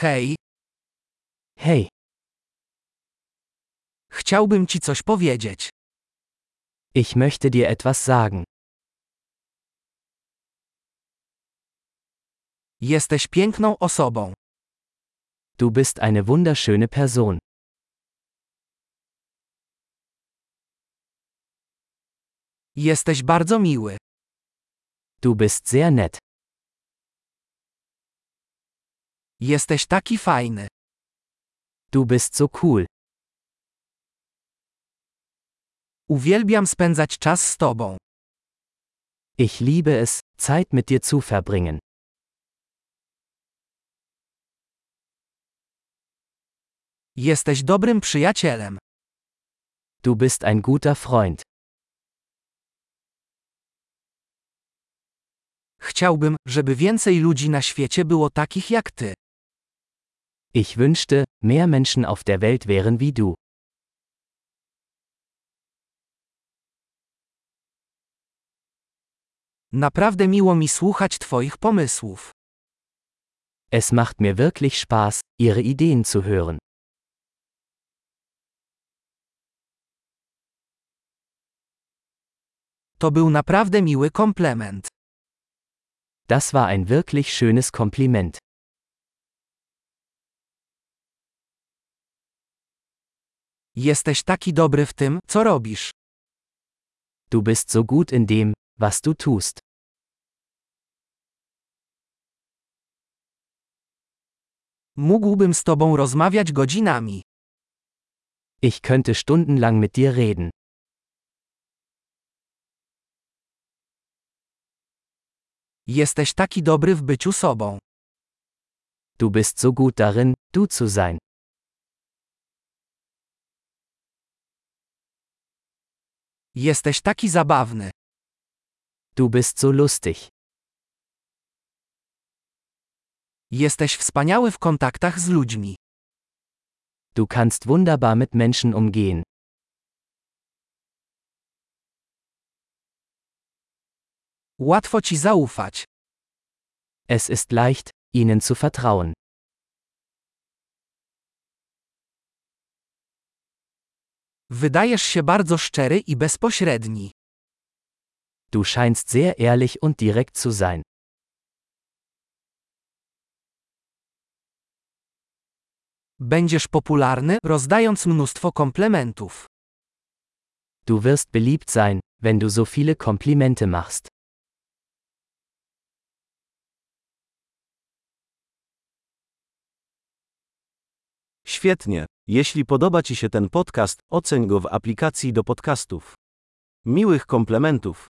Hej, Hey, chciałbym ci coś powiedzieć. ich möchte dir etwas sagen. Jesteś piękną osobą. Du bist eine wunderschöne Person. Jesteś bardzo miły. Du bist sehr nett. Jesteś taki fajny. Du bist so cool. Uwielbiam spędzać czas z tobą. Ich liebe es, Zeit mit dir zu verbringen. Jesteś dobrym przyjacielem. Du bist ein guter Freund. Chciałbym, żeby więcej ludzi na świecie było takich jak ty. Ich wünschte, mehr Menschen auf der Welt wären wie du. Naprawdę miło mi słuchać twoich pomysłów. Es macht mir wirklich Spaß, Ihre Ideen zu hören. To był naprawdę miły komplement. Das war ein wirklich schönes Kompliment. Jesteś taki dobry w tym, co robisz. Du bist so gut in dem, was du tust. Mógłbym z tobą rozmawiać godzinami. Ich könnte stundenlang mit dir reden. Jesteś taki dobry w byciu sobą. Du bist so gut darin, du zu sein. Jesteś taki zabawny. Du bist so lustig. Jesteś wspaniały w kontaktach z ludźmi. Du kannst wunderbar mit Menschen umgehen. Łatwo ci zaufać. Es ist leicht, ihnen zu vertrauen. Wydajesz się bardzo szczery i bezpośredni. Du scheinst sehr ehrlich und direkt zu sein. Będziesz popularny, rozdając mnóstwo komplementów. Du wirst beliebt sein, wenn du so viele Komplimente machst. Świetnie. Jeśli podoba Ci się ten podcast, oceń go w aplikacji do podcastów. Miłych komplementów.